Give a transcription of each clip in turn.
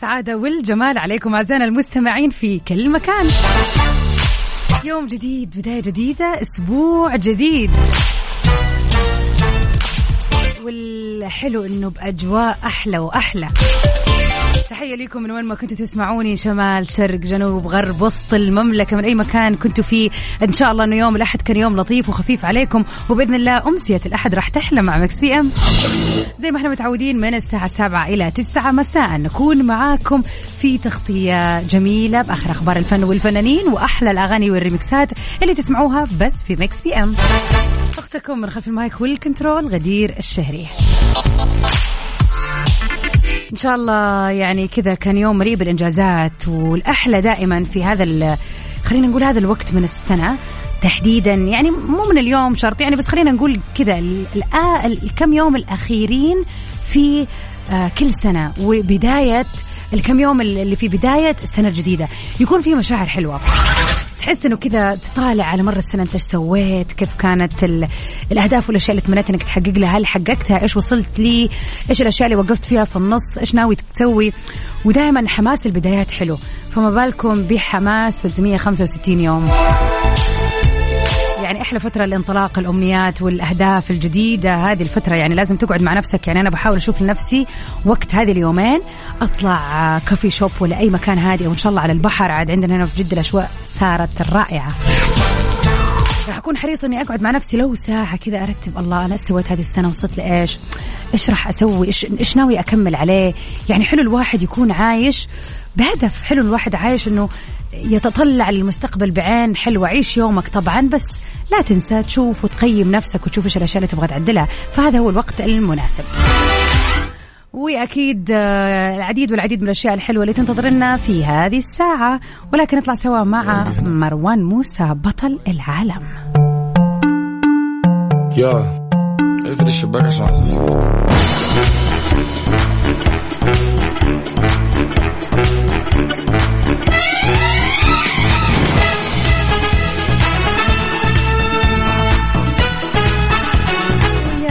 السعادة والجمال عليكم أعزائنا المستمعين في كل مكان. يوم جديد بداية جديدة أسبوع جديد. والحلو إنه بأجواء أحلى وأحلى. تحية لكم من وين ما كنتوا تسمعوني شمال شرق جنوب غرب وسط المملكة من أي مكان كنتوا فيه. إن شاء الله إنه يوم الأحد كان يوم لطيف وخفيف عليكم. وبإذن الله أمسية الأحد راح تحلى مع Mix PM. زي ما إحنا متعودين من الساعة 7 إلى 9 مساء. نكون معاكم في تغطية جميلة بآخر أخبار الفن والفنانين وأحلى الأغاني والريمكسات اللي تسمعوها بس في Mix PM. أختكم من خلف ال mic وال control غدير الشهري. إن شاء الله يعني كذا كان يوم مليء بالإنجازات والأحلى دائما في هذا خلينا نقول هذا الوقت من السنة تحديدا. يعني مو من اليوم شرط يعني بس خلينا نقول كذا الكم يوم الأخيرين في آه، كل سنة وبداية الكم يوم اللي في بداية السنة الجديدة. يكون في مشاعر حلوة. تحس إنه كذا تطالع على مر السنة أنت إيش سويت كيف كانت ال... الأهداف والأشياء اللي تمنيت إنك تحقق لها هل حققتها؟ إيش وصلت لي؟ إيش الأشياء اللي وقفت فيها في النص؟ إيش ناوي تسوي؟ ودائما حماس البدايات حلو. فما بالكم بحماس 365 يوم. يعني أحلى فترة الانطلاق الأمنيات والأهداف الجديدة هذه الفترة يعني لازم تقعد مع نفسك. يعني أنا بحاول أشوف لنفسي وقت هذه اليومين أطلع كوفي شوب ولا أي مكان هادي أو ان شاء الله على البحر عاد عندنا هنا في جدة الاشواء صارت الرائعة. راح أكون حريصه إني أقعد مع نفسي لو ساعة كذا أرتب الله أنا سويت هذه السنة وصلت لإيش؟ إيش راح أسوي؟ إيش إيش ناوي أكمل عليه؟ يعني حلو الواحد يكون عايش بهدف حلو الواحد عايش إنه يتطلع للمستقبل بعين حلوة عيش يومك طبعا بس لا تنسى تشوف وتقيم نفسك وتشوف إيش الأشياء اللي تبغى تعدلها فهذا هو الوقت المناسب. وأكيد آه، العديد والعديد من الأشياء الحلوة اللي تنتظرنا في هذه الساعة. ولكن نطلع سوا مع مروان موسى بطل العالم. يا اقفل الشباك عشان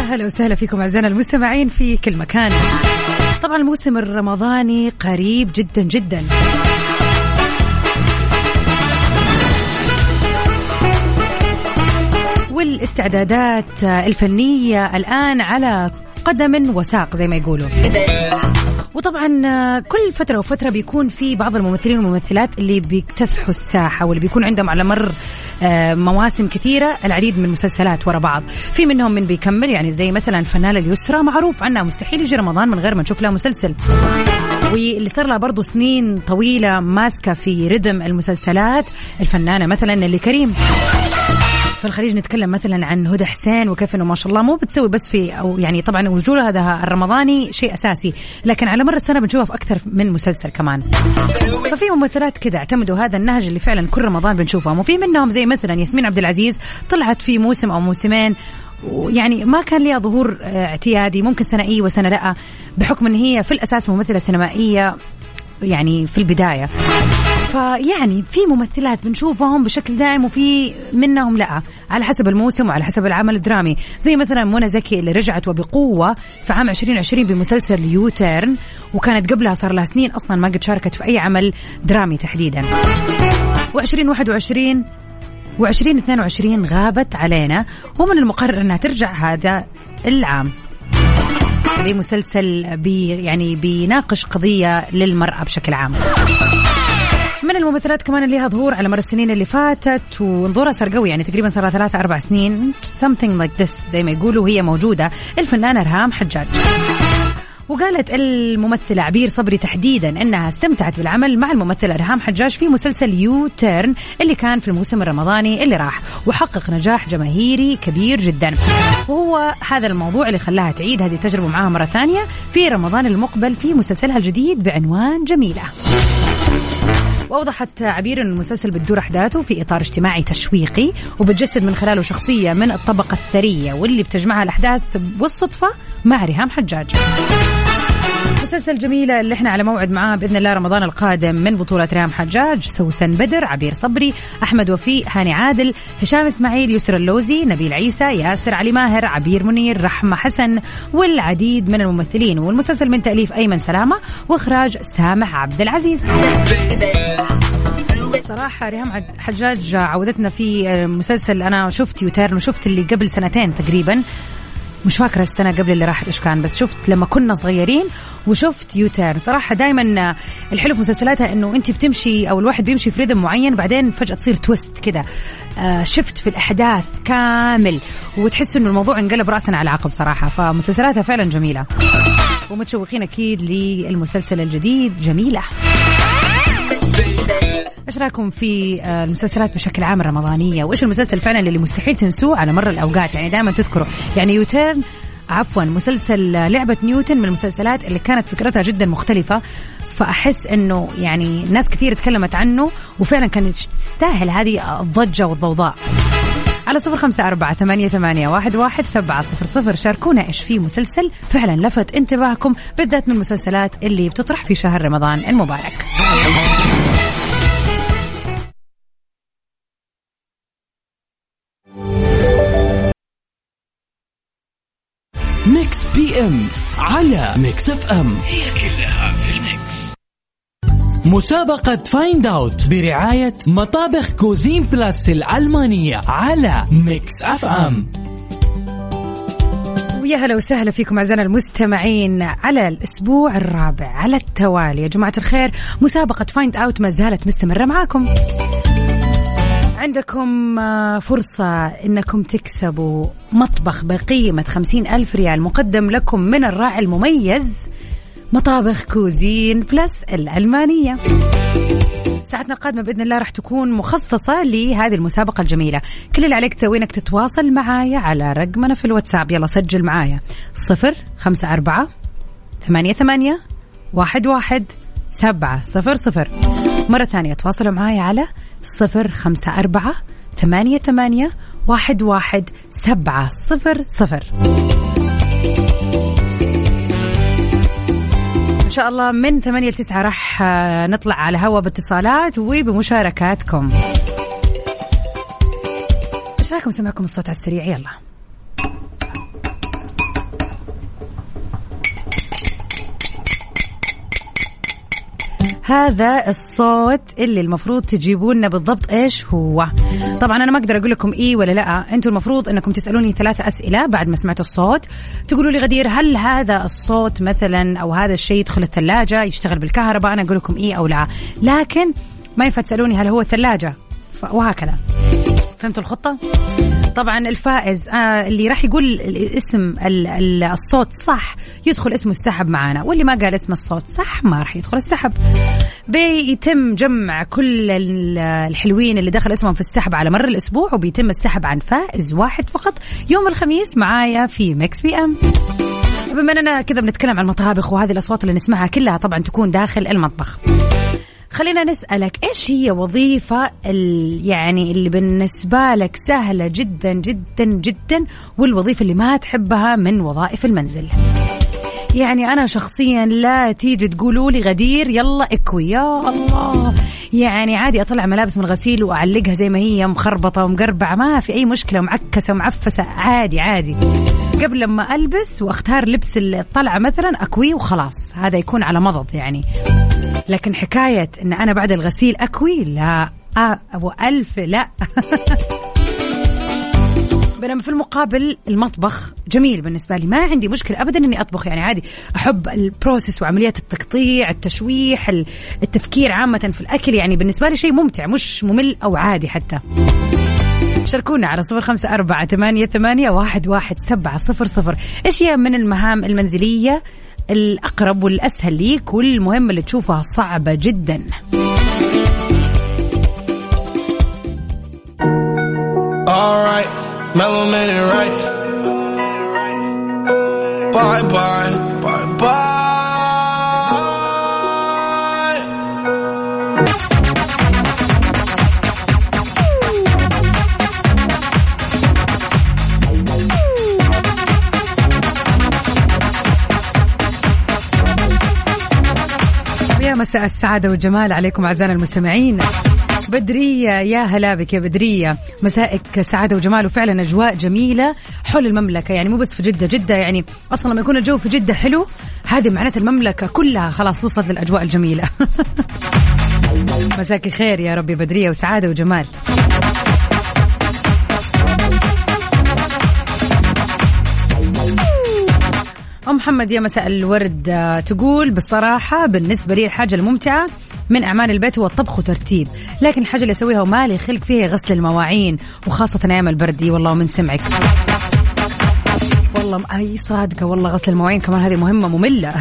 هلا وسهلا فيكم أعزائنا المستمعين في كل مكان. طبعا الموسم الرمضاني قريب جدا جدا. والاستعدادات الفنية الآن على قدم وساق زي ما يقولوا. وطبعا كل فترة وفترة بيكون في بعض الممثلين والممثلات اللي بيكتسحوا الساحة واللي بيكون عندهم على مر مواسم كثيرة العديد من المسلسلات ورا بعض. في منهم من بيكمل يعني زي مثلا الفنانة اليسرى معروف عنها مستحيل يجي رمضان من غير ما نشوف لها مسلسل. واللي صار لها برضو سنين طويلة ماسكة في ردم المسلسلات الفنانة مثلا اللي كريم. في الخليج نتكلم مثلا عن هدى حسين وكيف إنه ما شاء الله مو بتسوي بس في أو يعني طبعا وجودها هذا الرمضاني شيء أساسي لكن على مر السنة بنشوفها في أكثر من مسلسل كمان. ففي ممثلات كذا اعتمدوا هذا النهج اللي فعلا كل رمضان بنشوفهم وفي منهم زي مثلا ياسمين عبد العزيز طلعت في موسم أو موسمين ويعني ما كان لها ظهور آه، اعتيادي ممكن سنة إي وسنة لأ بحكم إن هي في الأساس ممثلة سينمائية. يعني في البداية. فيعني في ممثلات بنشوفهم بشكل دائم وفي منهم لا على حسب الموسم وعلى حسب العمل الدرامي. زي مثلا منى زكي اللي رجعت وبقوة في عام 2020 بمسلسل U-Turn وكانت قبلها صار لها سنين أصلا ما قد شاركت في أي عمل درامي تحديدا. و2021 و2022 غابت علينا ومن المقرر إنها ترجع هذا العام. بمسلسل بي يعني بيناقش قضية للمرأة بشكل عام. من الممثلات كمان اللي لها ظهور على مر السنين اللي فاتت ونظورها صار قوي يعني تقريبا صار ثلاثة أربع سنين something like this زي ما يقولوا هي موجودة الفنانة رهام حجاج. وقالت الممثلة عبير صبري تحديدا إنها استمتعت بالعمل مع الممثلة رهام حجاج في مسلسل يو تيرن اللي كان في الموسم الرمضاني اللي راح وحقق نجاح جماهيري كبير جدا. وهو هذا الموضوع اللي خلاها تعيد هذه التجربة معاها مرة ثانية في رمضان المقبل في مسلسلها الجديد بعنوان جميلة. وأوضحت عبير إن المسلسل بتدور أحداثه في إطار اجتماعي تشويقي وبتجسد من خلاله شخصية من الطبقة الثرية واللي بتجمعها الأحداث والصدفه مع ريهام حجاج. مسلسل جميلة اللي إحنا على موعد معاه بإذن الله رمضان القادم من بطولة ريهام حجاج سوسن بدر عبير صبري أحمد وفيق هاني عادل هشام إسماعيل يسر اللوزي نبيل عيسى ياسر علي ماهر عبير منير رحمة حسن والعديد من الممثلين والمسلسل من تأليف أيمن سلامة وإخراج سامح عبد العزيز. صراحة ريهام حجاج عودتنا في مسلسل أنا شفت U-Turn وشفت اللي قبل سنتين تقريبا. مش فاكرة السنة قبل اللي راحت إيش كان بس شفت لما كنا صغيرين وشفت U-Turn صراحة دائما الحلو في مسلسلاتها إنه أنت بتمشي أو الواحد بيمشي في rhythm معين بعدين فجأة تصير twist كذا آه shift في الأحداث كامل وتحس إنه الموضوع انقلب راسا على عقب صراحة. فمسلسلاتها فعلا جميلة. ومتشوقين أكيد للمسلسل الجديد. جميلة. إيش رأيكم في آه، المسلسلات بشكل عام الرمضانية؟ وإيش المسلسل فعلا اللي مستحيل تنسوه على مر الأوقات؟ يعني دائما تذكروا يعني يوتيرن عفوا مسلسل لعبة نيوتن من المسلسلات اللي كانت فكرتها جدا مختلفة. فأحس أنه يعني ناس كثير تكلمت عنه وفعلا كانت تستاهل هذه الضجة والضوضاء. على صفر خمسة أربعة ثمانية, ثمانية واحد, واحد سبعة صفر صفر. شاركونا إيش في مسلسل فعلا لفت انتباهكم بالذات من المسلسلات اللي بتطرح في شهر رمضان المبارك. ام على Mix FM هي كلها في ال mix مسابقة Find Out برعاية مطابخ Cuisine Plus الألمانية على Mix FM ويا هلا وسهلا فيكم أعزائنا المستمعين على الأسبوع الرابع على التوالي. يا جماعة الخير مسابقة Find Out ما زالت مستمرة معاكم. عندكم آه، فرصة أنكم تكسبوا مطبخ بقيمة خمسين ألف ريال مقدم لكم من الراعي المميز مطابخ Cuisine Plus الألمانية. ساعتنا القادمة بإذن الله راح تكون مخصصة لهذه المسابقة الجميلة. كل اللي عليك تسويه انك تتواصل معايا على رقمنا في الواتساب. يلا سجل معايا. صفر خمسة أربعة ثمانية ثمانية واحد واحد سبعة صفر صفر. مرة ثانية تواصلوا معايا على صفر خمسة أربعة ثمانية ثمانية واحد واحد سبعة صفر صفر. إن شاء الله من ثمانية لتسعة راح آه، نطلع على هوا باتصالات وبمشاركاتكم. إيش رايكم سمعكم الصوت على السريع؟ يلا. هذا الصوت اللي المفروض تجيبوا لنا بالضبط إيش هو. طبعا أنا ما أقدر أقول لكم إيه ولا لا. أنتم المفروض إنكم تسألوني ثلاثة أسئلة بعد ما سمعتوا الصوت. تقولوا لي غدير هل هذا الصوت مثلا أو هذا الشيء يدخل الثلاجة يشتغل بالكهرباء؟ أنا أقول لكم إيه أو لا. لكن ما ينفع تسألوني هل هو الثلاجة. وهكذا. فهمتوا الخطة؟ طبعا الفائز آه اللي راح يقول اسم الصوت صح يدخل اسمه السحب معانا واللي ما قال اسم الصوت صح ما راح يدخل السحب. بيتم جمع كل الحلوين اللي دخل اسمهم في السحب على مر الأسبوع وبيتم السحب عن فائز واحد فقط يوم الخميس معايا في Mix PM. بما إننا كذا بنتكلم عن المطابخ وهذه الأصوات اللي نسمعها كلها طبعا تكون داخل المطبخ. خلينا نسألك إيش هي وظيفة يعني اللي بالنسبة لك سهلة جدا جدا جدا والوظيفة اللي ما تحبها من وظائف المنزل؟ يعني أنا شخصيا لا تيجي تقولوا لي غدير يلا إكوي يا الله. يعني عادي أطلع ملابس من الغسيل وأعلقها زي ما هي مخربطة ومقربعة ما في أي مشكلة ومعكسة ومعفسة. عادي عادي. قبل لما ألبس وأختار لبس الطلعة مثلا أكويه وخلاص. هذا يكون على مضض يعني. لكن حكاية إن أنا بعد الغسيل أكوي لا. ابو الف لا. بينما في المقابل المطبخ جميل بالنسبة لي. ما عندي مشكلة ابدا إني أطبخ يعني عادي. أحب البروسيس وعمليات التقطيع التشويح ال- التفكير عامة في الأكل يعني بالنسبة لي شيء ممتع مش ممل أو عادي حتى. شاركونا على صفر خمسة أربعة ثمانية, ثمانية واحد, واحد سبعة صفر صفر. إيش هي من المهام المنزلية الأقرب والأسهل ليك والمهمة اللي تشوفها صعبة جدا؟ Alright, mellow minute right. Bye bye, bye bye. مساء السعادة والجمال عليكم أعزائنا المستمعين بدرية. يا هلا بك يا بدرية. مسائك سعادة وجمال وفعلا أجواء جميلة. حول المملكة يعني مو بس في جدة. جدة يعني أصلا لما يكون الجو في جدة حلو هذه معناتها المملكة كلها خلاص وصلت للأجواء الجميلة. مساك خير يا ربي بدرية وسعادة وجمال. أم محمد يا مساء الورد. آه، تقول بالصراحة بالنسبة لي الحاجة الممتعة من أعمال البيت هو الطبخ وترتيب. لكن الحاجة اللي أسويها ومالي خلق فيها غسل المواعين وخاصة أيام البرد. والله من سمعك. والله أي صادقة. والله غسل المواعين كمان هذه مهمة مملة.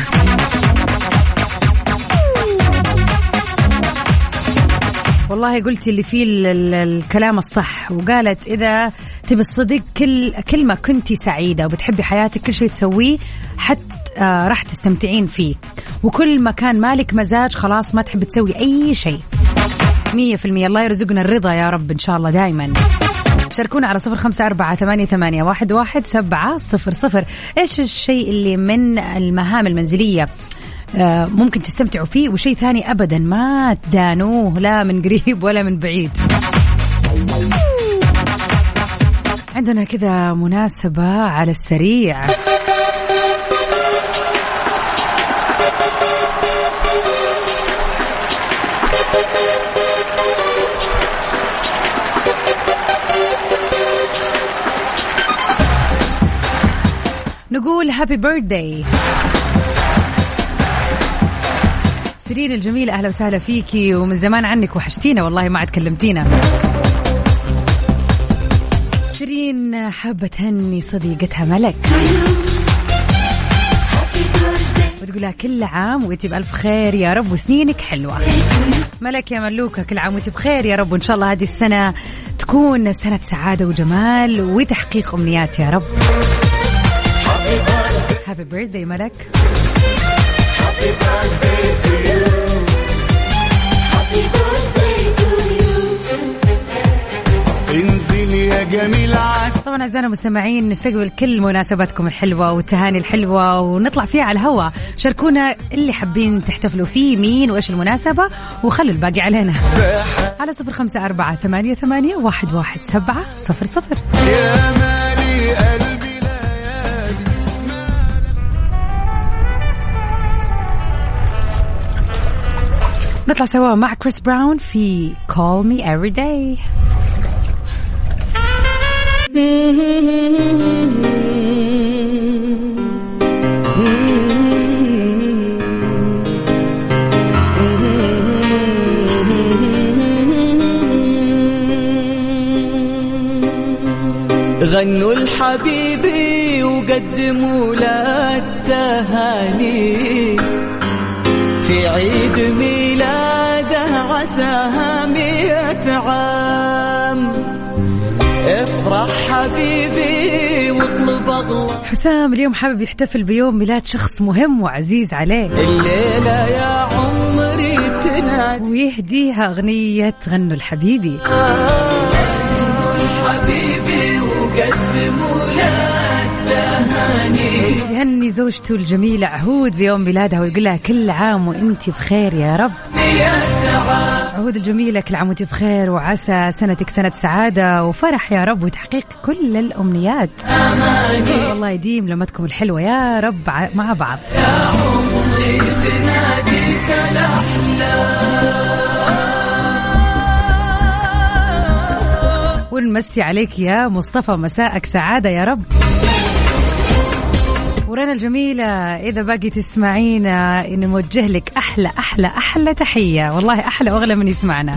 والله قلتي اللي فيه ال- ال- الكلام الصح. وقالت إذا تبي الصدق كل كل ما كنتي سعيدة وبتحبي حياتك كل شيء تسويه حتى آه راح تستمتعين فيه. وكل ما كان مالك مزاج خلاص ما تحب تسوي أي شيء. مية في المية الله يرزقنا الرضا يا رب إن شاء الله دائما شاركونا على صفر خمسة أربعة ثمانية, ثمانية واحد, واحد سبعة صفر صفر. إيش الشيء اللي من المهام المنزلية آه، ممكن تستمتعوا فيه؟ وشيء ثاني أبدا ما تدانوه لا من قريب ولا من بعيد. عندنا كذا مناسبة على السريع. نقول هابي بيرثداي سيرين الجميلة أهلا وسهلا فيكي ومن زمان عنك وحشتينا والله ما عاد كلمتينا. سيرين حابة تهني صديقتها ملك. وتقول لها كل عام وانت بألف خير يا رب وسنينك حلوة. ملك يا ملوكة كل عام وانت بخير يا رب وإن شاء الله هذه السنة تكون سنة سعادة وجمال وتحقيق أمنيات يا رب. هابي بيرثداي ملك انزل يا جميل طبعا أعزائنا المستمعين نستقبل كل مناسباتكم الحلوة والتهاني الحلوة ونطلع فيها على الهواء شاركونا اللي حابين تحتفلوا فيه مين وإيش المناسبة وخلوا الباقي علينا. على صفر خمسة أربعة ثمانية ثمانية واحد واحد سبعة صفر صفر. يا نطلع سوا مع كريس براون في Call Me Every Day. غنوا الحبيبي وقدموا له التهاني. في عيد ميلاده عساها مئة عام. افرح حبيبي واطلب أغلى. حسام اليوم حابب يحتفل بيوم ميلاد شخص مهم وعزيز عليه. الليلة يا عمري تنادي. ويهديها أغنية غنوا الحبيبي حبيبي وقدموا له. يهني زوجته الجميلة عهود بيوم ميلادها ويقول لها كل عام وانت بخير يا رب. عهود الجميلة كل عام وانت بخير وعسى سنتك سنة سعادة وفرح يا رب وتحقيق كل الأمنيات. والله يديم لمتكم الحلوة يا رب مع بعض. ونمسي عليك يا مصطفى مساءك سعادة يا رب. ورانا الجميلة. إذا باقي تسمعينا نوجه لك أحلى أحلى أحلى تحية. والله أحلى وأغلى من يسمعنا.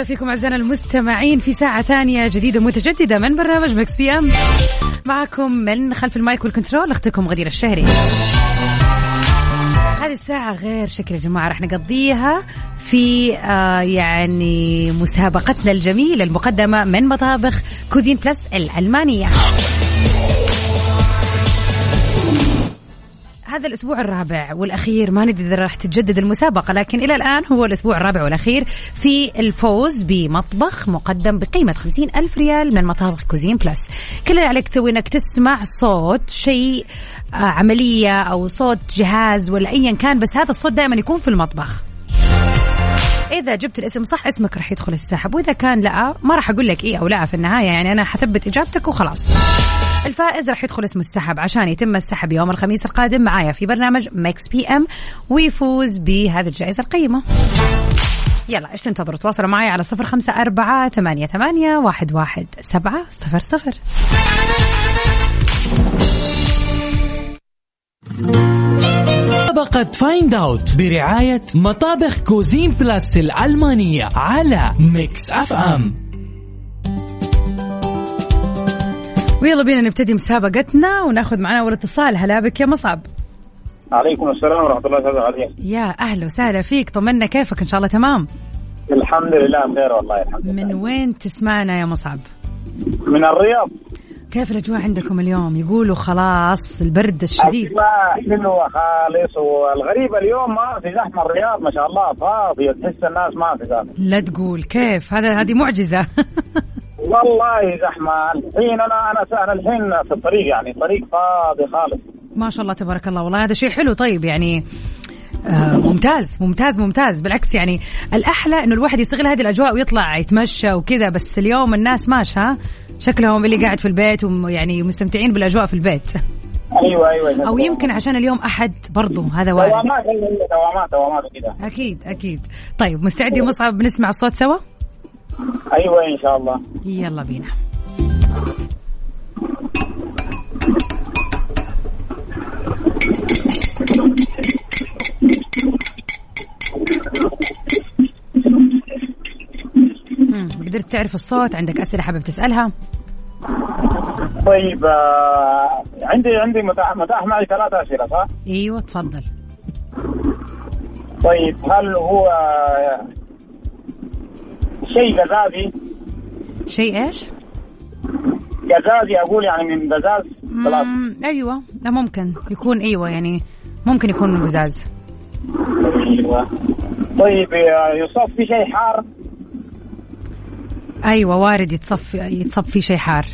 وسهلا فيكم أعزائنا المستمعين في ساعة ثانية جديدة متجددة من برنامج Mix PM. معكم من خلف المايك وال control أختكم غدير الشهري. هذه الساعة غير شكل يا جماعة راح نقضيها في آه يعني مسابقتنا الجميلة المقدمة من مطابخ Cuisine Plus الألمانية. هذا الأسبوع الرابع والأخير ما ندري إذا راح تتجدد المسابقة لكن إلى الآن هو الأسبوع الرابع والأخير في الفوز بمطبخ مقدم بقيمة خمسين ألف ريال من مطابخ Cuisine Plus كل اللي عليك تسوي أنك تسمع صوت شيء آه، عملية أو صوت جهاز ولا أيا كان بس هذا الصوت دائما يكون في المطبخ. إذا جبت الاسم صح اسمك راح يدخل السحب وإذا كان لا ما راح أقول لك إيه أو لا في النهاية يعني أنا حثبت إجابتك وخلاص. الفائز راح يدخل اسم السحب عشان يتم السحب يوم الخميس القادم معايا في برنامج Mix PM ويفوز بهذه الجائزة القيمة. يلا إيش تنتظروا تواصلوا معي على صفر خمسة أربعة ثمانية, ثمانية واحد, واحد سبعة صفر صفر. مسابقة Find Out برعاية مطابخ Cuisine Plus الألمانية على Mix FM ويلا بينا نبتدي مسابقتنا وناخذ معنا أول اتصال. هلا بك يا مصعب. عليكم السلام ورحمة الله وبركاته يا أهلا وسهلا فيك. طمنا كيفك؟ إن شاء الله تمام. الحمد لله بخير والله الحمد لله. من وين تسمعنا يا مصعب؟ من الرياض. كيف الأجواء عندكم اليوم؟ يقولوا خلاص البرد الشديد. حلوة خالص والغريب اليوم ما في زحمة الرياض ما شاء الله فاضية تحس الناس ما في زحمة. لا تقول كيف؟ هذا هذه معجزة. والله زحمة الحين أنا أنا الحين في الطريق يعني الطريق فاضي خالص. ما شاء الله تبارك الله والله هذا شيء حلو. طيب يعني آه ممتاز ممتاز ممتاز. بالعكس يعني الأحلى إنه الواحد يستغل هذه الأجواء ويطلع يتمشى وكذا بس اليوم الناس ماشى شكلهم اللي قاعد في البيت ويعني مستمتعين بالأجواء في البيت. أيوه أيوه أو يمكن عشان اليوم أحد برضو هذا وارد دوامات دوامات دوامات كده أكيد أكيد. طيب مستعد يا مصعب نسمع الصوت سوا؟ أيوه إن شاء الله. يلا بينا. قدرت تعرف الصوت؟ عندك أسئلة حابب تسألها؟ طيب آه عندي عندي متاح متاح معي ثلاثة أسئلة صح؟ أيوة تفضل. طيب هل هو شيء غازي شيء إيش؟ غازي أقول يعني من بزاز أيوة ده ممكن يكون أيوة يعني ممكن يكون من قزاز أيوه. طيب يصاب في شيء حار؟ أيوة وارد يتصف يتصب فيه شيء حار.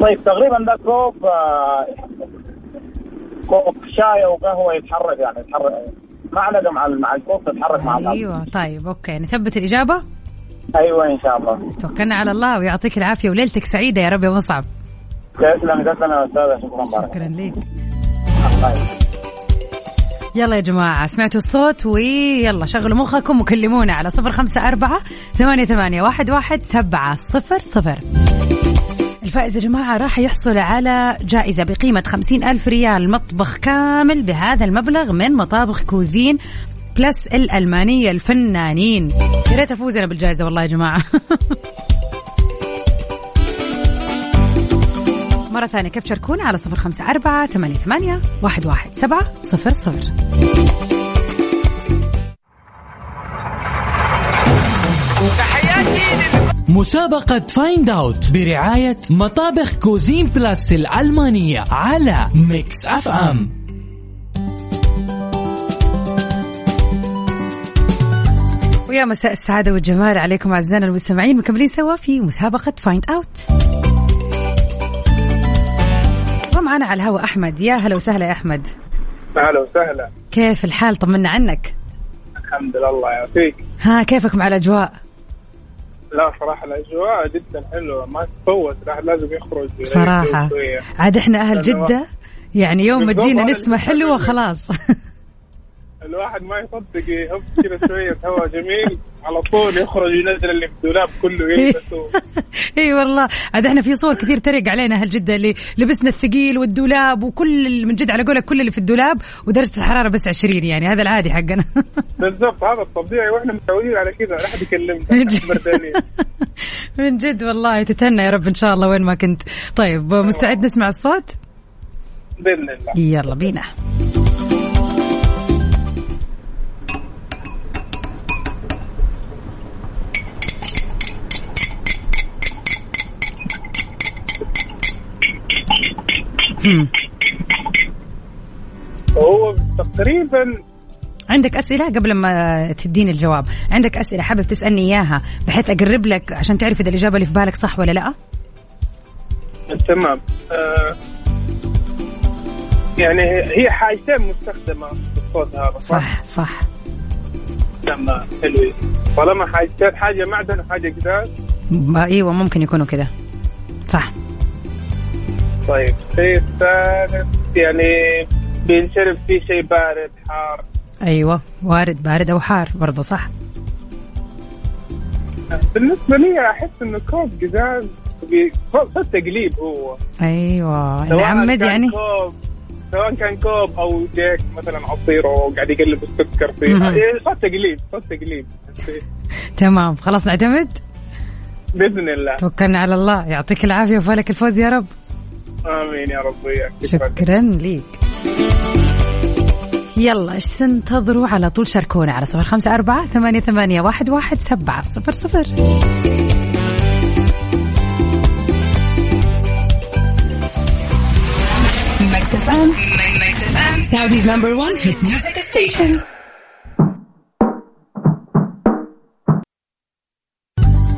طيب تقريبا ده كوب آه، كوب شاي أو قهوة يتحرك يعني يتحرك. ما علاقه مع مع الكوب تتحرك مع بعض. أيوة طيب okay. نثبت الإجابة؟ أيوه إن شاء الله. توكلنا على الله ويعطيك العافية وليلتك سعيدة يا رب يا مصعب. تسلم تسلم يا أستاذ شكرا بارك شكرا لك. يلا يا جماعة سمعتوا الصوت؟ ويلا شغلوا مخكم وكلمونا على صفر خمسة أربعة ثمانية, ثمانية واحد, واحد سبعة صفر صفر. الفائز يا جماعة راح يحصل على جائزة بقيمة خمسين ألف ريال مطبخ كامل بهذا المبلغ من مطابخ Cuisine Plus الألمانية الفنانين. يا ريت أفوز أنا بالجائزة والله يا جماعة. مرة ثانية كيف تشاركونا على صفر خمسة أربعة ثمانية, ثمانية واحد, واحد سبعة صفر صفر. مسابقة Find Out برعاية مطابخ Cuisine Plus الألمانية على Mix FM ويا مساء السعادة والجمال عليكم أعزائنا المستمعين مكملين سوا في مسابقة Find Out ومعنا على الهواء أحمد. يا هلا وسهلا يا أحمد. أهلا وسهلا. كيف الحال؟ طمنا عنك. الحمد لله الله يعافيك. ها كيفك مع الأجواء؟ لا صراحة الأجواء جدا حلوة ما تفوت الواحد لازم يخرج صراحة شوية. عاد إحنا أهل لأنه جدة يعني يوم ما تجينا حلوة فعلاً. خلاص الواحد ما يصدق يهب كذا شوية هواء جميل على طول يخرج ينزل اللي في الدولاب كله يلبسه اي والله. عاد إحنا في صور كثير ترق علينا أهل جده اللي لبسنا الثقيل والدولاب وكل من جد على قولك كل اللي في الدولاب ودرجة الحرارة بس 20 يعني هذا العادي حقنا. بالضبط هذا الطبيعي وإحنا متعودين على كذا لا احد يكلمنا من جد والله تتهنى يا رب إن شاء الله وين ما كنت. طيب مستعد نسمع الصوت؟ بإذن الله. يلا بينا. هو تقريبا عندك أسئلة قبل ما تديني الجواب؟ عندك أسئلة حابب تسألني إياها بحيث أقرب لك عشان تعرف إذا الإجابة اللي في بالك صح ولا لأ؟ تمام. آه يعني هي حاجتين مستخدمة في الصوت هذا صح؟ صح صح. تمام حلوين طالما حاجتين حاجة معدن وحاجه ما- إيوه ممكن يكونوا كذا صح. طيب. الثالث يعني بينشرب فيه شيء بارد حار. أيوه وارد بارد أو حار برضه صح؟ بالنسبة لي أحس إنه كوب قزاز صوت تقليب هو. أيوه. سواء نعمد كان يعني. كوب سواء كان كوب أو جيك مثلا عصير وقاعد يقلب السكر فيه. مهم. إيه، صوت تقليب صوت تقليب. تمام خلاص نعتمد؟ بإذن الله. توكلنا على الله. يعطيك العافية وفالك الفوز يا رب. آمين يا رب وياك شكرا ليك يلا إيش تنتظروا على طول شاركونا على صفر خمسة أربعة ثمانية, ثمانية واحد, واحد سبعة صفر صفر Mix FM. Mix FM. Saudi's number one hit music station.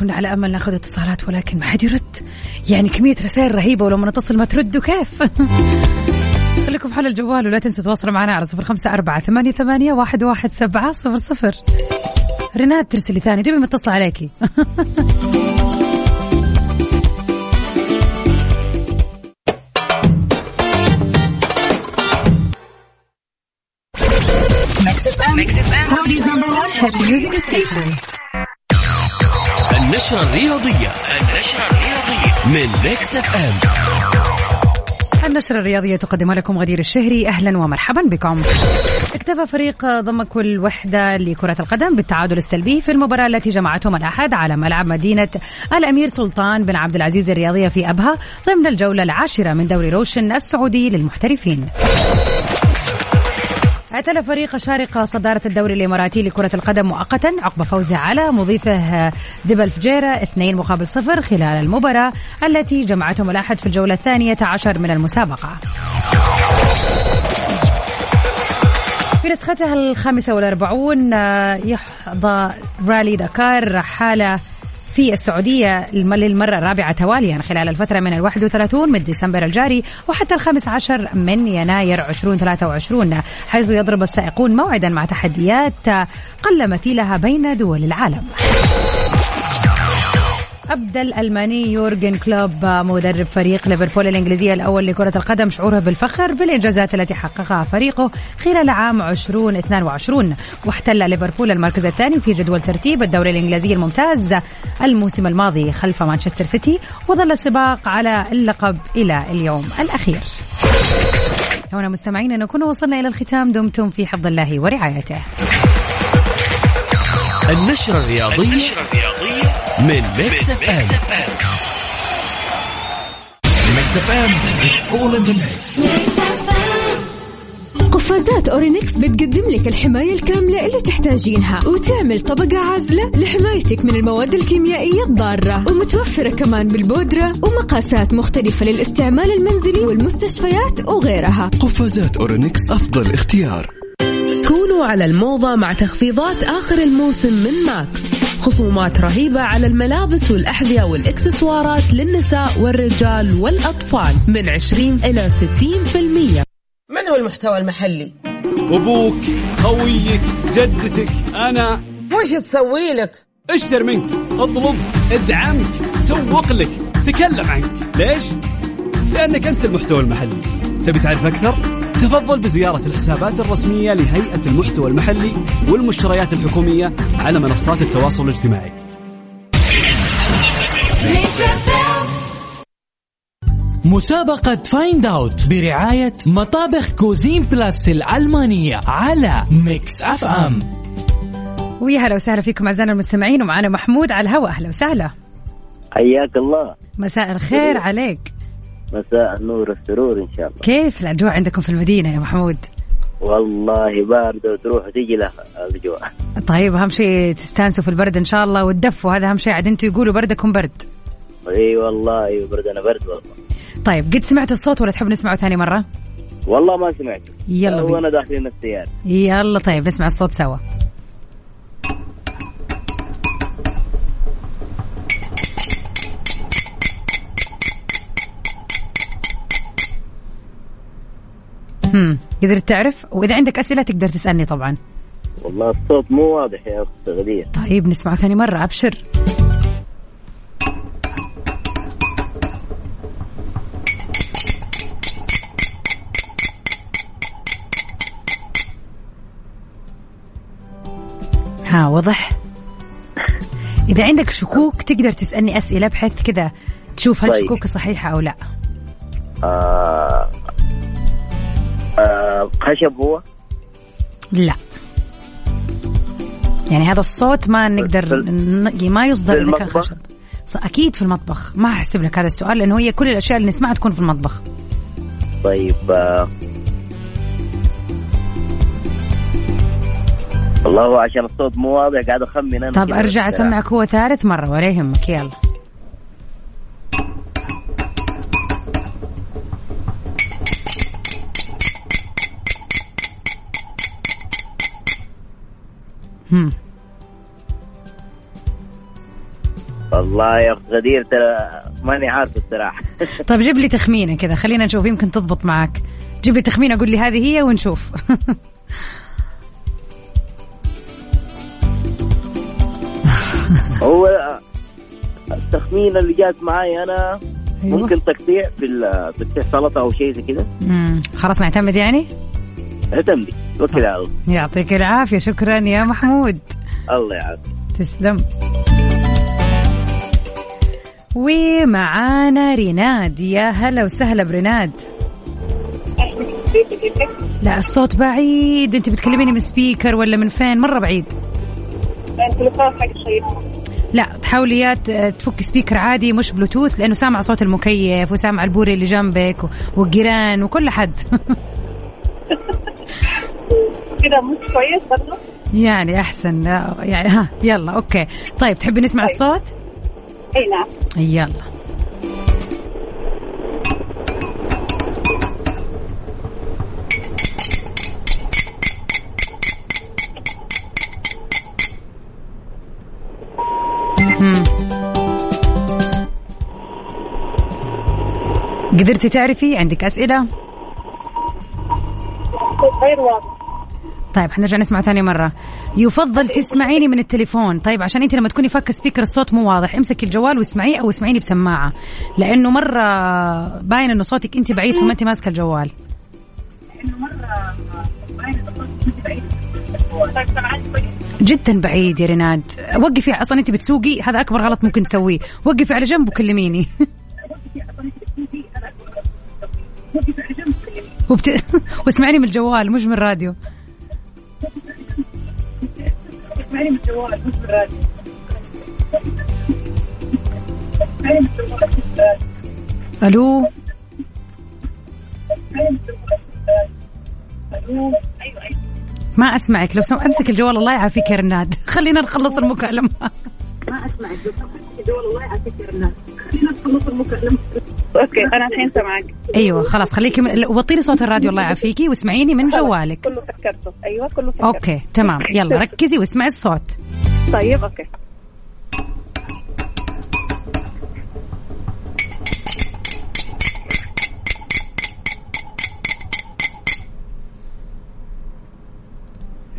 كنا على أمل ناخذ اتصالات ولكن ما حد يرد. يعني كمية رسائل رهيبة ولما نتصل ما تردوا كيف؟ خليكم حول الجوال ولا تنسوا تواصلوا معنا على صفر خمسة أربعة ثمانية, ثمانية واحد, واحد سبعة صفر صفر. رناد ترسلي ثاني دوبي متصلة عليكي. Saudi's number one hit music station. النشرة الرياضية. النشرة الرياضية. من Mix FM النشرة الرياضية تقدمها لكم غدير الشهري. أهلا ومرحبا بكم. اكتفى فريق ضمك الوحدة لكرة القدم بالتعادل السلبي في المباراة التي جمعتهم الأحد على ملعب مدينة الأمير سلطان بن عبد العزيز الرياضية في أبها ضمن الجولة العاشرة من دوري روشن السعودي للمحترفين. اعتلى فريق شارقة صدارة الدوري الإماراتي لكرة القدم مؤقتا. عقب فوزه على مضيفه دبل فجيرة اثنين مقابل صفر خلال المباراة التي جمعتهم الأحد في الجولة الثانية عشر من المسابقة. في نسختها الخامسة والأربعون آه، يحظى رالي دكار حالة في السعودية للمرة الرابعة تواليا خلال الفترة من الواحد وثلاثون من ديسمبر الجاري وحتى الخامس عشر من يناير 2023 حيث يضرب السائقون موعدا مع تحديات قل مثيلها بين دول العالم. أبدى الألماني يورجن كلوب مدرب فريق ليفربول الإنجليزية الأول لكرة القدم شعوره بالفخر بالإنجازات التي حققها فريقه خلال عام 2022 واحتل ليفربول المركز الثاني في جدول ترتيب الدوري الإنجليزي الممتاز الموسم الماضي خلف مانشستر سيتي وظل السباق على اللقب إلى اليوم الأخير. هنا مستمعينا نكون وصلنا إلى الختام. دمتم في حفظ الله ورعايته. النشرة الرياضية. من Mix FM Mix FM it's all in the mix. قفازات أورينكس بتقدم لك الحماية الكاملة اللي تحتاجينها وتعمل طبقة عازلة لحمايتك من المواد الكيميائية الضارة ومتوفرة كمان بالبودرة ومقاسات مختلفة للاستعمال المنزلي والمستشفيات وغيرها. قفازات أورينكس أفضل اختيار. كونوا على الموضة مع تخفيضات آخر الموسم من ماكس. خصومات رهيبة على الملابس والأحذية والإكسسوارات للنساء والرجال والأطفال من 20 إلى 60% من هو المحتوى المحلي؟ أبوك خويك جدتك أنا وش تسوي لك؟ اشتر منك اطلب ادعمك سوق لك تكلم عنك ليش؟ لأنك أنت المحتوى المحلي تبي تعرف أكثر؟ تفضل بزيارة الحسابات الرسمية لهيئة المحتوى المحلي والمشتريات الحكومية على منصات التواصل الاجتماعي. مسابقة Find Out برعاية مطابخ Cuisine Plus الألمانية على Mix FM ويا هلا وسهلا فيكم أعزائنا المستمعين ومعنا محمود على الهواء. أهلا وسهلا. حياك الله. مساء الخير عليك. مساء النور والسرور إن شاء الله. كيف الأجواء عندكم في المدينة يا محمود؟ والله باردة وتروح وتيجي لها الأجواء. طيب أهم شيء تستانسوا في البرد إن شاء الله وتدفوا. هذا أهم شيء. عاد أنتوا يقولوا بردكم برد. إي والله أيوه برد أنا برد والله. طيب قد سمعتوا الصوت ولا تحب نسمعه ثاني مرة؟ والله ما سمعته. يلا بينا. وأنا داخلين السيارة. يلا طيب نسمع الصوت سوا. قدرت تعرف وإذا عندك أسئلة تقدر تسألني طبعا. والله الصوت مو واضح يا اخت غدير. طيب نسمعه ثاني مرة أبشر. ها وضح إذا عندك شكوك تقدر تسألني أسئلة بحيث كذا تشوف هل طيب. شكوكي صحيحة أو لا. آه خشب هو لا. يعني هذا الصوت ما نقدر ما يصدر إذا كان المطبخ؟ خشب. أكيد في المطبخ. ما أحسب لك هذا السؤال لأنه هي كل الأشياء اللي نسمعها تكون في المطبخ. طيب آه والله هو عشان الصوت مو واضح قاعد أخمن أنا طب كده أرجع بس. أسمعك هو ثالث مرة ولا يهمك. يلا. هم. والله يا اخت غدير ترى ماني عارف الصراحة طيب جيب لي تخمينة كذا خلينا نشوف يمكن تضبط معك جيب لي تخمينة قول لي هذه هي ونشوف هو التخمين اللي جات معي أنا أيوة. ممكن تقطيع في تقطيع سلطه أو شيء زي مم. خلاص نعتمد يعني اعتمدي توكل على الله يعطيك العافية. شكرا يا محمود. الله يعافيك. تسلم. ومعانا ريناد يا هلا وسهلا بريناد لا الصوت بعيد. انت بتكلميني من speaker ولا من فين؟ مرة بعيد. التليفون حق لا تحاولي يا تفك speaker عادي مش بلوتوث لأنه سامع صوت المكيف وسامع البوري اللي جنبك والجيران وكل حد. كذا مش كويس برضه؟ يعني أحسن يعني ها يلا أوكي. طيب تحبي نسمع الصوت؟ أي نعم. يلا. قدرتي تعرفي؟ عندك أسئلة؟ غير واضح. طيب حنرجع نسمع ثاني مرة. يفضل تسمعيني من التليفون. طيب عشان انت لما تكوني فاكة سبيكر الصوت مو واضح امسكي الجوال واسمعيه أو اسمعيني بسماعة. لأنه مرة باين إنه صوتك انت بعيد فما انت ماسكة الجوال. جدا بعيد يا ريناد. وقفي أصلا انت بتسوقي هذا أكبر غلط ممكن تسويه. وقفي على جنب وكلميني. وبت... واسمعيني من الجوال مش من الراديو. مش بالراديو ألو؟ أيوه أيوه. ما أسمعك لو سم... أمسك الجوال الله يعافيك يا رناد. خلينا نخلص المكالمة. ما أسمعك بس امسك الجوال الله يعافيك يا المكالمة okay أنا الحين سامعك أيوه خلاص خليكي من... وطيني صوت الراديو الله يعافيكي واسمعيني من جوالك. كله سكرته أيوه كله سكرته okay تمام. يلا ركزي واسمعي الصوت. طيب okay.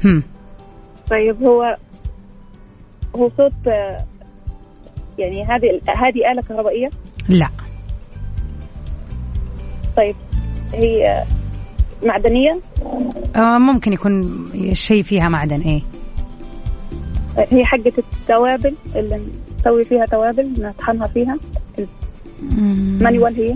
هم. طيب هو هو صوت يعني هذه هذه آلة كهربائية؟ لا. طيب هي معدنية؟ آه ممكن يكون الشيء فيها معدن إيه. هي حقة التوابل اللي نسوي فيها توابل نطحنها فيها؟ مانيوال هي؟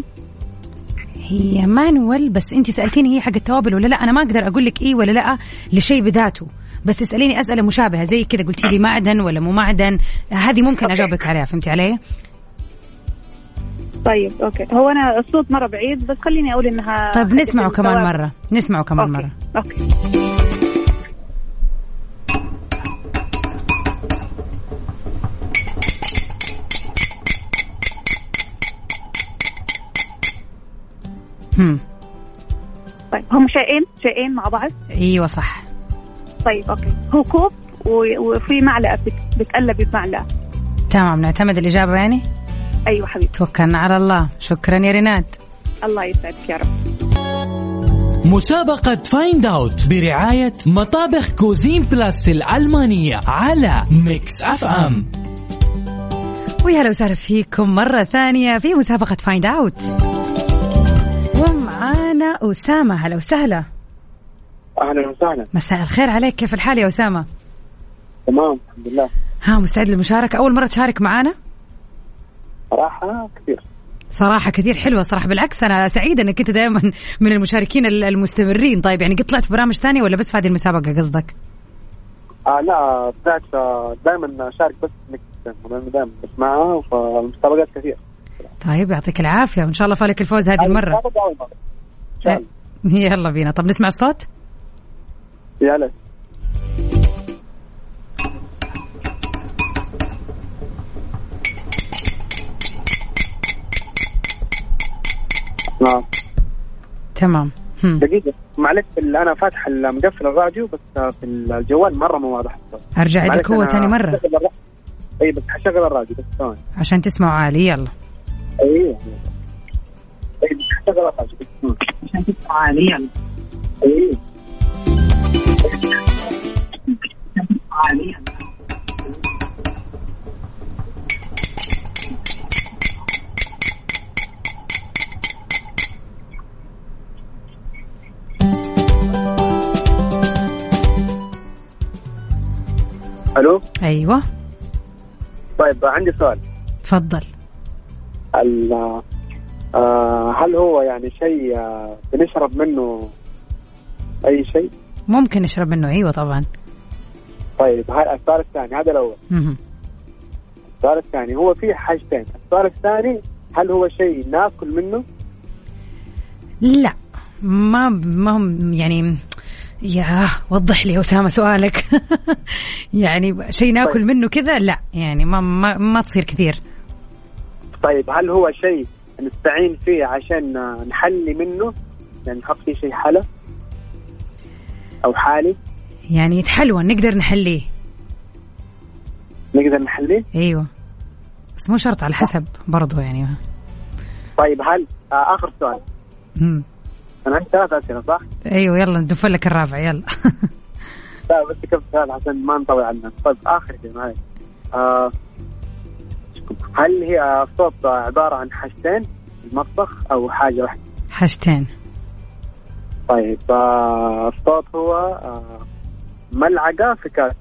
هي مانوال بس انت سألتيني هي حق التوابل ولا لا؟ أنا ما أقدر أقول لك إيه ولا لا لشيء بذاته. بس تسأليني أسئلة مشابهة زي كذا قلتي لي معدن ولا مو معدن هذه ممكن أجاوبك عليها فهمتي علي؟ طيب okay. هو أنا الصوت مرة بعيد بس خليني أقول إنها طيب نسمعه كمان. مرة نسمعه كمان مرة. okay. هم. طيب هم شيئين؟ شيئين مع بعض؟ أيوه صح. طيب okay. هو كوب وفي معلقة بت- بتقلبي بمعلقة. تمام نعتمد الإجابة يعني؟ أيوه حبيبي توكلنا على الله. شكرا يا ريناد الله يسعدك يا رب. مسابقة Find Out برعاية مطابخ Cuisine Plus الألمانية على Mix FM ويا هلا وسهلا فيكم مرة ثانية في مسابقة Find Out ومعانا أسامة. هلا وسهلا. أهلا وسهلا. مساء الخير عليك. كيف الحال يا أسامة؟ تمام الحمد لله. ها مستعد للمشاركة؟ أول مرة تشارك معانا؟ صراحة كثير. صراحة كثير حلوة صراحة. بالعكس أنا سعيدة أنك أنت دائما من المشاركين ال- المستمرين. طيب يعني قد طلعت في برامج ثانية ولا بس في هذه المسابقة قصدك؟ آه لا طلعت دائما أشارك بس دائما. بسمعها فالمسابقات كثير طيب يعطيك العافية وإن شاء الله فالك الفوز هذه المرة. الله يلا بينا. طب نسمع الصوت؟ يا ليت نعم. تمام. دقيقة. معلش أنا فاتح مقفل الراديو بس في الجوال مرة مو واضح. معلش أعيدك هو ثاني مرة. أي بس حشغل الراديو بس ثواني. عشان تسمعوا عالي. يلا. أي أي بس حشغل الراديو بس عشان تسمع عالي يلا. أي. ألو؟ أيوه. طيب عندي سؤال. تفضل. آه هل هو يعني شيء آه، بنشرب منه أي شيء؟ ممكن نشرب منه أيوه طبعا. طيب هاي السؤال الثاني هذا الأول. السؤال الثاني هو في حاجتين السؤال الثاني هل هو شيء ناكل منه؟ لا ما ما يعني يا وضح لي أسامة سؤالك يعني شيء ناكل طيب. منه كذا لا يعني ما ما, ما تصير كثير طيب هل هو شيء نستعين فيه عشان نحلي منه؟ يعني نحط فيه شيء حلا؟ أو حالي يعني يتحلون نقدر نحليه نقدر نحليه؟ أيوه. بس مو شرط على حسب برضو يعني. طيب هل آه آخر سؤال. مم. أنا عندي ثلاث أسئلة صح؟ أيوه يلا ندف لك الرابع يلا. لا بس كم سؤال عشان ما نطول على الناس طيب آخر شيء معي آه هل هي الصوت عبارة عن حاجتين المطبخ أو حاجة واحدة؟ حاجتين. طيب آه الصوت هو آه ملعقة في كاس.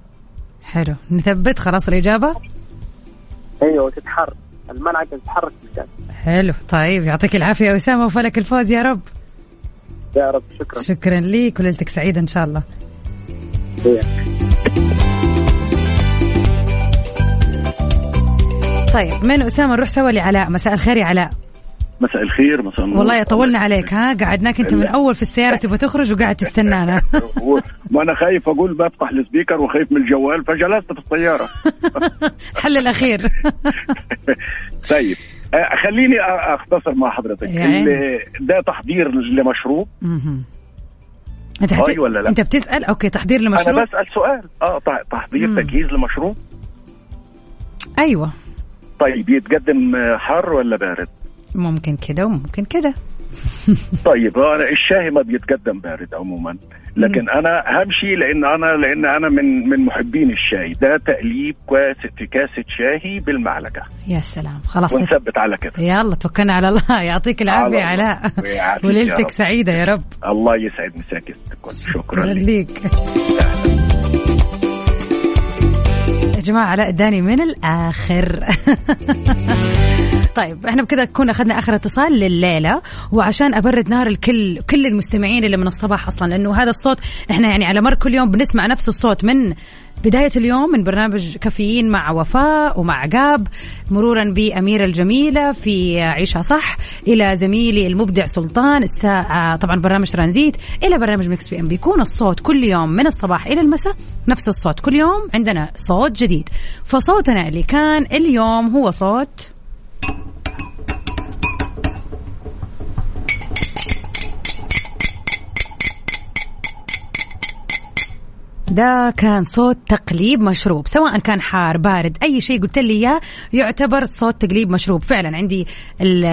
حلو. نثبت خلاص الإجابة؟ أيوه تتحرك الملعقة تتحرك في الكاس. حلو. طيب يعطيك العافية يا اسامه وفلك الفوز يا رب. يا رب شكرا. شكرا ليك وليلتك سعيدة إن شاء الله. طيب من أسامة نروح سوا لعلاء. مساء الخير يا علاء. مساء الخير مساء النور. والله طولنا عليك ها؟ قعدناك انت من. أول في السيارة تبغى تخرج وقاعد تستنانا. ما أنا خايف أقول بفتح السبيكر وخايف من الجوال فجلست في السياره حل الأخير. طيب آه، خليني أختصر مع حضرتك. ال- ده تحضير لمشروب. أنت هاي حت... ولا لا؟ أنت بتسأل؟ أوكي تحضير أنا لمشروع بسأل سؤال. آه ط- تحضير مم. تجهيز لمشروب؟ أيوه. طيب يتقدم آه، حار ولا بارد؟ ممكن كده وممكن كده. طيب أنا الشاي ما بيتقدم بارد عموما لكن أنا همشي لأن أنا لأن أنا من من محبين الشاي. ده تقليب كاسة شاي بالمعلقة. يا سلام. خلاص ونثبت على كده. يلا توكلنا على الله. يعطيك العافية. علاء. وليلتك. سعيدة يا رب. الله يسعد مساكن شكرا شكرا لك ليك. يا جماعة علاء اداني من الآخر. طيب إحنا بكذا كنا أخذنا آخر اتصال لليله وعشان أبرد نار الكل كل المستمعين اللي من الصباح أصلا لأنه هذا الصوت إحنا يعني على مر كل يوم بنسمع نفس الصوت من بداية اليوم من برنامج كافيين مع وفاء ومع عقاب مرورا بأميرة الجميلة في عيشها صح إلى زميلي المبدع سلطان الساعة طبعا برنامج ترانزيت إلى برنامج Mix PM. بيكون الصوت كل يوم من الصباح إلى المساء نفس الصوت كل يوم عندنا صوت جديد. فصوتنا اللي كان اليوم هو صوت ده كان صوت تقليب مشروب. سواء كان حار بارد أي شيء قلت لي إياه يعتبر صوت تقليب مشروب. فعلا عندي ال-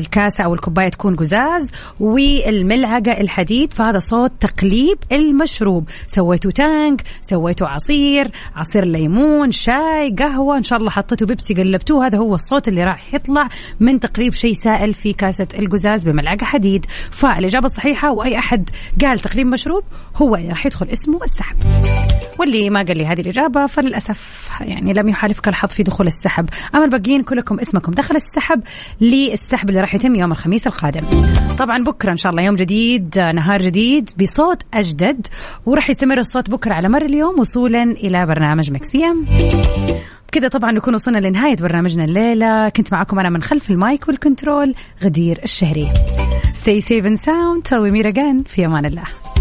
الكاسة أو الكوباية تكون قزاز والملعقة الحديد فهذا صوت تقليب المشروب. سويته تانك سويته عصير عصير ليمون شاي قهوة إن شاء الله حطيته بيبسي قلبتوه. هذا هو الصوت اللي راح يطلع من تقليب شيء سائل في كاسة القزاز بملعقة حديد. فالإجابة الصحيحة وأي أحد قال تقليب مشروب هو اللي راح يدخل اسمه السحب. واللي ما قال لي هذه الإجابة فللأسف يعني لم يحالفك الحظ في دخول السحب. أما الباقيين كلكم اسمكم دخل السحب للسحب اللي راح يتم يوم الخميس القادم. طبعا بكرة إن شاء الله يوم جديد نهار جديد بصوت أجدد وراح يستمر الصوت بكرة على مر اليوم وصولا إلى برنامج Mix PM. كده طبعا نكون وصلنا لنهاية برنامجنا الليلة. كنت معكم أنا من خلف ال mic وال control غدير الشهري. Stay safe and sound. Till we meet again. في أمان الله.